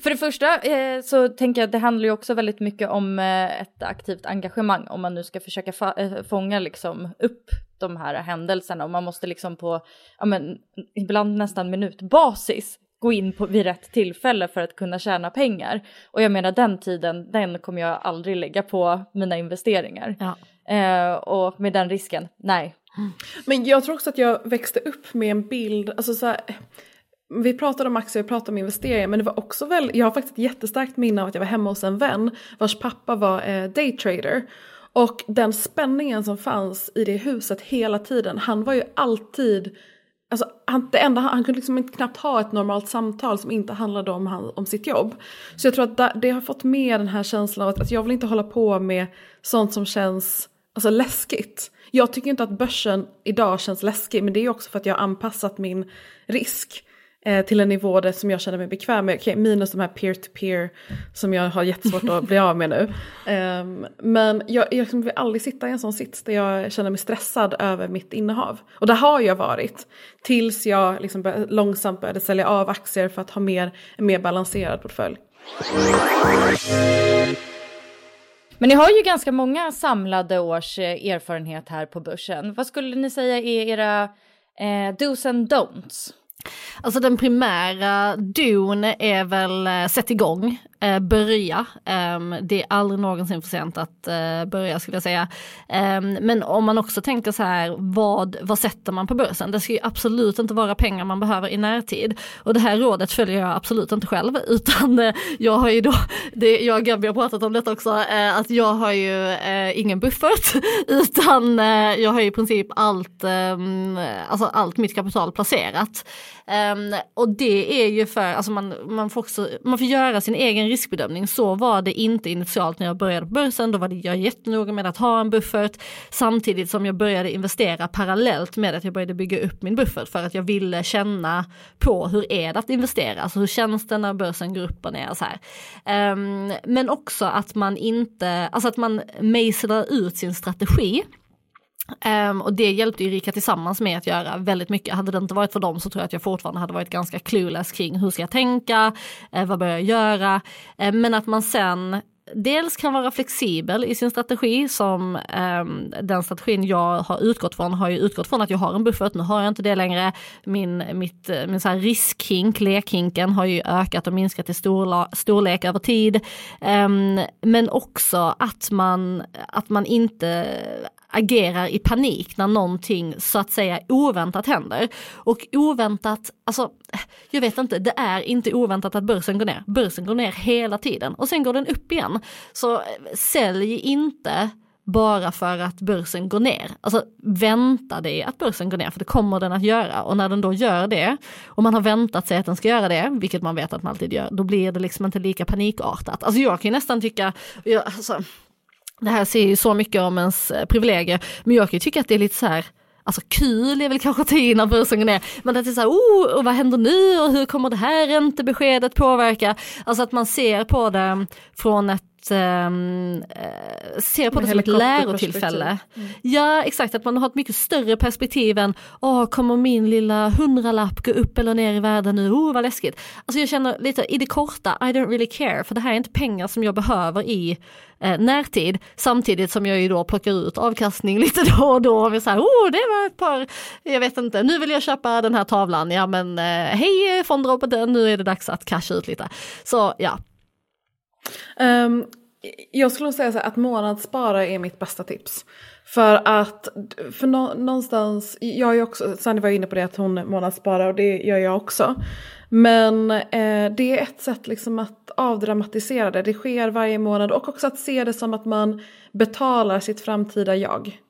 för det första eh, så tänker jag att det handlar ju också väldigt mycket om eh, ett aktivt engagemang om man nu ska försöka fa- eh, fånga liksom upp de här händelserna och man måste liksom på, ja men ibland nästan minutbasis gå in på, vid rätt tillfälle för att kunna tjäna pengar. Och jag menar den tiden, den kommer jag aldrig lägga på mina investeringar. Ja. Eh, och med den risken, nej. Men jag tror också att jag växte upp med en bild, alltså så här, vi pratade om aktier, vi pratade om investeringar, men det var också väl, jag har faktiskt ett jättestarkt minne av att jag var hemma hos en vän vars pappa var eh, daytrader. Och den spänningen som fanns i det huset hela tiden, han var ju alltid Alltså, han, det enda, han kunde liksom inte knappt ha ett normalt samtal som inte handlade om, han, om sitt jobb. Så jag tror att det, det har fått med den här känslan av att, att jag vill inte hålla på med sånt som känns alltså, läskigt. Jag tycker inte att börsen idag känns läskig men det är också för att jag har anpassat min risk eh, till en nivå där som jag känner mig bekväm med. Okay, minus de här peer-to-peer som jag har jättesvårt att bli av med nu. Um, *laughs* men jag, jag liksom vill aldrig sitta i en sån sits där jag känner mig stressad över mitt innehav. Och det har jag varit. Tills jag liksom bör, långsamt började sälja av aktier för att ha mer, en mer balanserad portfölj. Men ni har ju ganska många samlade års eh, erfarenhet här på börsen. Vad skulle ni säga är era eh, dos and don'ts? Alltså den primära don är väl eh, sätt igång eh, börja. Eh, det är aldrig någonsin för sent att eh, börja skulle jag säga. Ehm, men om man också tänker så här, vad, vad sätter man på börsen? Det ska ju absolut inte vara pengar man behöver i närtid. Och det här rådet följer jag absolut inte själv, *laughs* utan eh, jag har ju då, det, jag och Gabi har pratat om detta också, eh, att jag har ju eh, ingen buffert, *laughs* utan jag har i princip allt, ehm, alltså allt mitt kapital placerat. Ehm, och det är ju för, alltså man, man, får också, man får göra sin egen riskbedömning. Så var det inte initialt när jag började på börsen. Då var det, jag jättenoga med att ha en buffert samtidigt som jag började investera parallellt med att jag började bygga upp min buffert för att jag ville känna på hur är det att investera, alltså hur känns det när börsen går upp och ner så här. Um, men också att man inte, alltså att man mejslar ut sin strategi Um, och det hjälpte ju Rika tillsammans med att göra väldigt mycket. Hade det inte varit för dem så tror jag att jag fortfarande hade varit ganska clueless kring hur ska jag tänka, uh, vad bör jag göra. Uh, men att man sen dels kan vara flexibel i sin strategi som um, den strategin jag har utgått från har ju utgått från att jag har en buffert, nu har jag inte det längre. Min, mitt, eh, min så här riskhink, lekhinken har ju ökat och minskat i storla, storlek över tid. Um, men också att man, att man inte agerar i panik när någonting så att säga oväntat händer. Och oväntat, alltså jag vet inte, det är inte oväntat att börsen går ner. Börsen går ner hela tiden och sen går den upp igen. Så eh, sälj inte bara för att börsen går ner. Alltså vänta dig att börsen går ner, för det kommer den att göra. Och när den då gör det, och man har väntat sig att den ska göra det, vilket man vet att man alltid gör, då blir det liksom inte lika panikartat. Alltså jag kan ju nästan tycka, jag, alltså, det här säger ju så mycket om ens eh, privilegier, men jag kan ju tycka att det är lite så här Alltså kul är väl kanske att ta in när börsen går ner, men att det är så här, oh, och vad händer nu och hur kommer det här räntebeskedet påverka? Alltså att man ser på det från ett um, ser på det som ett lärotillfälle. Mm. Ja exakt, att man har ett mycket större perspektiv än, åh kommer min lilla hundralapp gå upp eller ner i världen nu, oh vad läskigt. Alltså jag känner lite i det korta, I don't really care, för det här är inte pengar som jag behöver i eh, närtid, samtidigt som jag ju då plockar ut avkastning *laughs* lite då och då. Och så här, oh det var ett par, jag vet inte, nu vill jag köpa den här tavlan, ja men eh, hej fondroboten, nu är det dags att casha ut lite. Så ja, Um, jag skulle säga så här, att månadsspara är mitt bästa tips. För att, för nå, någonstans, jag är också, Sandy var inne på det att hon månadssparar och det gör jag också. Men eh, det är ett sätt liksom att avdramatisera det, det sker varje månad och också att se det som att man betalar sitt framtida jag.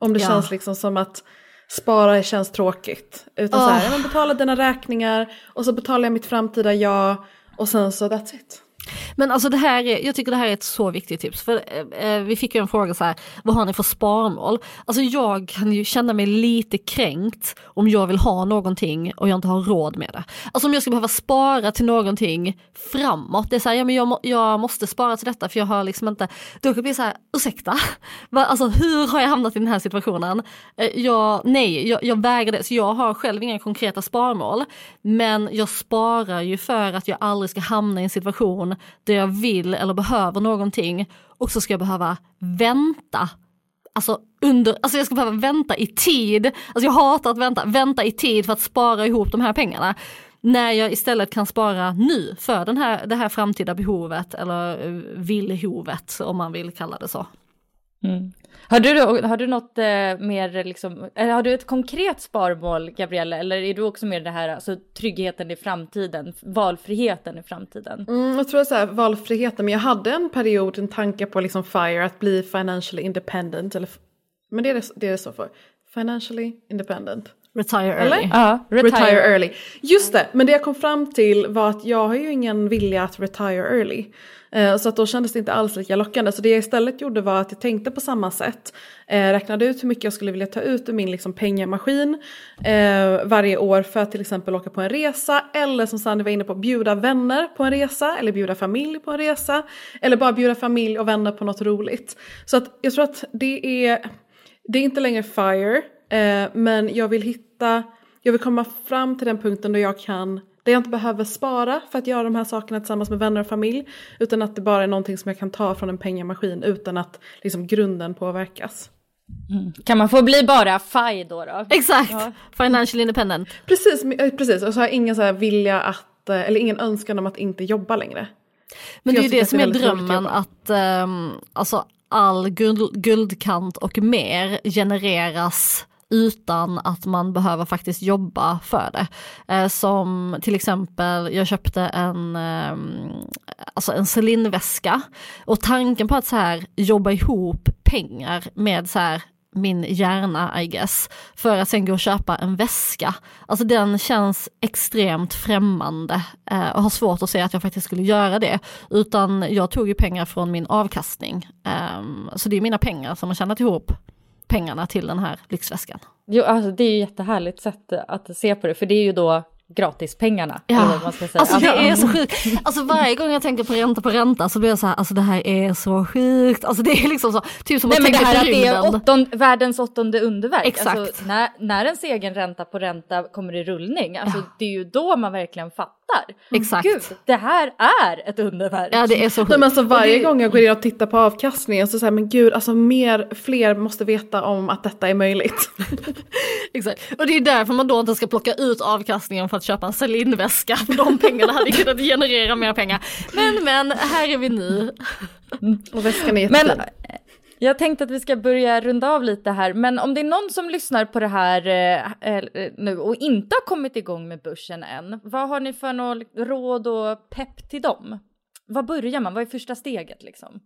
Om det ja. känns liksom som att spara känns tråkigt. Utan oh. så här, jag betalar dina räkningar och så betalar jag mitt framtida jag och sen så that's it. Men alltså det här är, jag tycker det här är ett så viktigt tips. För eh, eh, vi fick ju en fråga så här, vad har ni för sparmål? Alltså jag kan ju känna mig lite kränkt om jag vill ha någonting och jag inte har råd med det. Alltså om jag ska behöva spara till någonting framåt, det är så här, ja men jag, jag måste spara till detta för jag har liksom inte, då kan det bli så här, ursäkta, *laughs* alltså hur har jag hamnat i den här situationen? Eh, jag, nej, jag, jag vägrar det, så jag har själv inga konkreta sparmål. Men jag sparar ju för att jag aldrig ska hamna i en situation där jag vill eller behöver någonting och så ska jag behöva vänta Alltså, under, alltså jag ska behöva vänta i tid, alltså jag hatar att vänta, vänta i tid för att spara ihop de här pengarna. När jag istället kan spara nu för den här, det här framtida behovet eller eh, villhovet om man vill kalla det så. Mm. Har du, har du något eh, mer, liksom, eller har du ett konkret sparmål, Gabriella, eller är du också mer det här, alltså tryggheten i framtiden, valfriheten i framtiden? Mm, jag tror så här, valfriheten, men jag hade en period, en tanke på liksom FIRE, att bli financially independent, eller Men det är det, det, är det så för. Financially independent. Retire early. Ja, Retire. early. Just det, men det jag kom fram till var att jag har ju ingen vilja att retire early. Eh, så att då kändes det inte alls lika lockande. Så det jag istället gjorde var att jag tänkte på samma sätt. Eh, räknade ut hur mycket jag skulle vilja ta ut ur min liksom, pengamaskin eh, varje år för att till exempel åka på en resa. Eller som Sandy var inne på, bjuda vänner på en resa. Eller bjuda familj på en resa. Eller bara bjuda familj och vänner på något roligt. Så att jag tror att det är, det är inte längre FIRE. Men jag vill hitta, jag vill komma fram till den punkten då jag kan där jag inte behöver spara för att göra de här sakerna tillsammans med vänner och familj. Utan att det bara är någonting som jag kan ta från en pengamaskin utan att liksom, grunden påverkas. Kan man få bli bara FI då? då? Exakt, financial independent. Precis, eh, precis. och så har jag ingen så här vilja att, eh, eller ingen önskan om att inte jobba längre. Men det är ju det som är drömmen att um, alltså all guld, guldkant och mer genereras utan att man behöver faktiskt jobba för det. Eh, som till exempel, jag köpte en, eh, alltså en Celine-väska och tanken på att så här jobba ihop pengar med så här min hjärna I guess, för att sen gå och köpa en väska. Alltså den känns extremt främmande eh, och har svårt att se att jag faktiskt skulle göra det. Utan jag tog ju pengar från min avkastning. Eh, så det är mina pengar som har tjänat ihop pengarna till den här lyxväskan. Jo, alltså, det är ju jättehärligt sätt att se på det, för det är ju då gratispengarna. eller vad man ska säga. Alltså det Ja. är så sjukt. Alltså varje gång jag tänker på ränta på ränta så blir jag så här, alltså det här är så sjukt. Alltså det är liksom så, typ som Nej att men det tänka här på att det är rymden. åttonde, världens åttonde underverk. Exakt. Alltså, när, när ens egen ränta på ränta kommer i rullning, alltså, det är ju då man verkligen fattar. Exakt. Gud, det här är ett underverk. Ja det är så Nej, sjukt. men alltså varje det- gång jag går in och tittar på avkastningen så säger men gud, alltså mer, fler måste veta om att detta är möjligt. *laughs* Exakt. Och det är därför man då inte ska plocka ut avkastningen för att köpa en Celine-väska. För de pengarna hade kunnat generera mer pengar. Men men, här är vi nu. Och väskan är jättefin jag tänkte att vi ska börja runda av lite här, men om det är någon som lyssnar på det här eh, eh nu och inte har kommit igång med börsen än, vad har ni för något råd och pepp till dem? Vad börjar man? Vad är första steget liksom?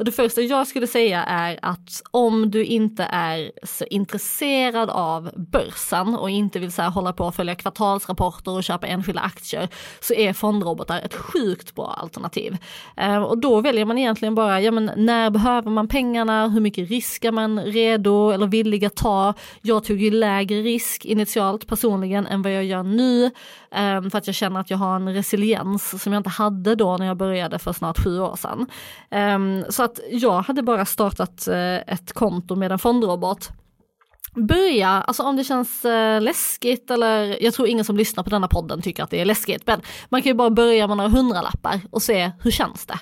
Och det första jag skulle säga är att om du inte är så intresserad av börsen och inte vill så här, hålla på och följa kvartalsrapporter och köpa enskilda aktier så är fondrobotar ett sjukt bra alternativ. Eh, och då väljer man egentligen bara, ja men när behöver man pengarna, hur mycket risk är man redo eller villig att ta? Jag tog ju lägre risk initialt personligen än vad jag gör nu Ehm, för att jag känner att jag har en resiliens som jag inte hade då när jag började för snart sju år sedan. Ehm, så att jag hade bara startat eh, ett konto med en fondrobot Börja, alltså om det känns eh, läskigt eller jag tror ingen som lyssnar på denna podden tycker att det är läskigt men man kan ju bara börja med några hundralappar och se hur känns det.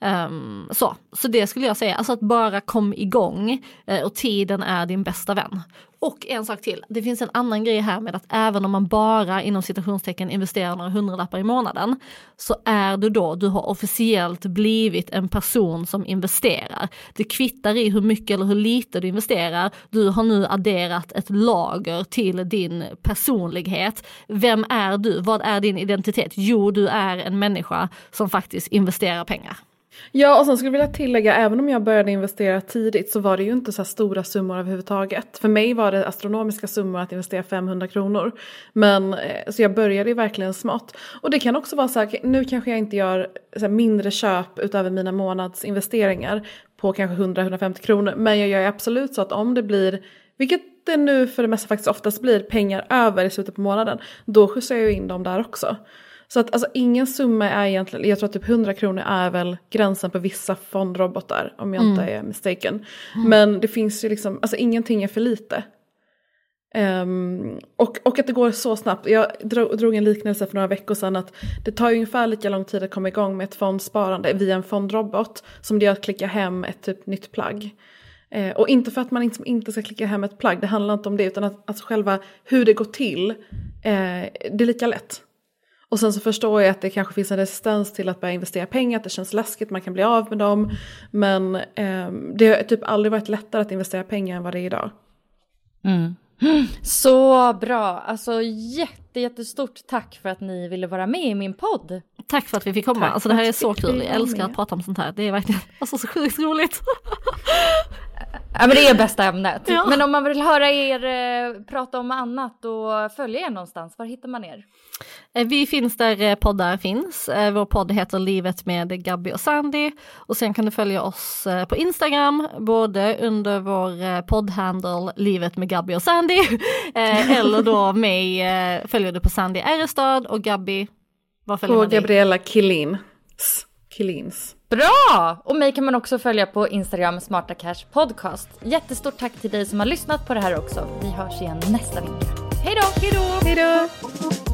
Um, så, så det skulle jag säga, alltså att bara kom igång eh, och tiden är din bästa vän. Och en sak till, det finns en annan grej här med att även om man bara inom citationstecken investerar några hundralappar i månaden så är du då, du har officiellt blivit en person som investerar. Det kvittar i hur mycket eller hur lite du investerar, du har nu adderat ett lager till din personlighet. Vem är du? Vad är din identitet? Jo, du är en människa som faktiskt investerar pengar. Ja, och sen skulle jag vilja tillägga, även om jag började investera tidigt så var det ju inte så här stora summor överhuvudtaget. För mig var det astronomiska summor att investera 500 kronor. Men, eh, så jag började ju verkligen smått. Och det kan också vara så här, nu kanske jag inte gör så här, mindre köp utöver mina månadsinvesteringar på kanske 100-150 kronor. Men jag gör ju absolut så att om det blir, vilket det nu för det mesta faktiskt oftast blir, pengar över i slutet på månaden, då skjutsar jag ju in dem där också. Så att alltså ingen summa är egentligen, jag tror att typ 100 kronor är väl gränsen på vissa fondrobotar om jag inte är mistaken. Men det finns ju liksom, alltså ingenting är för lite. Ehm, och, och att det går så snabbt. Jag drog, drog en liknelse för några veckor sedan att det tar ju ungefär lika lång tid att komma igång med ett fondsparande via en fondrobot som det gör att klicka hem ett typ nytt plagg. Eh, och inte för att man inte, inte ska klicka hem ett plagg, det handlar inte om det utan att alltså själva hur det går till, eh, det är lika lätt. Och sen så förstår jag att det kanske finns en resistens till att börja investera pengar, att det känns läskigt, man kan bli av med dem. Men eh, det har typ aldrig varit lättare att investera pengar än vad det är idag. Så bra, alltså jätte, jättestort tack för att ni ville vara med i min podd. Tack för att vi fick komma, Tack alltså det här är så kul, jag älskar att prata om sånt här, det är verkligen *laughs* alltså, så sjukt roligt. Ja men det är bästa ämnet. Ja. Men om man vill höra er eh, prata om annat och följa er någonstans, var hittar man er? Eh, Vi finns där eh, poddar finns. Eh, Vår podd heter Livet med Gabby och Sandy. Och sen kan du följa oss på Instagram, både under vår poddhandle Livet med Gabby och Sandy. *laughs* Eller då mig följer du på Sandy Erestad och Gabby, vad följer dig? Gabriella Killin. Killins. Bra! Och mig kan man också följa på Instagram, Smarta Cash Podcast. Jättestort tack till dig som har lyssnat på det här också. Vi hörs igen nästa vecka. Hej då! Hej då! Hej då!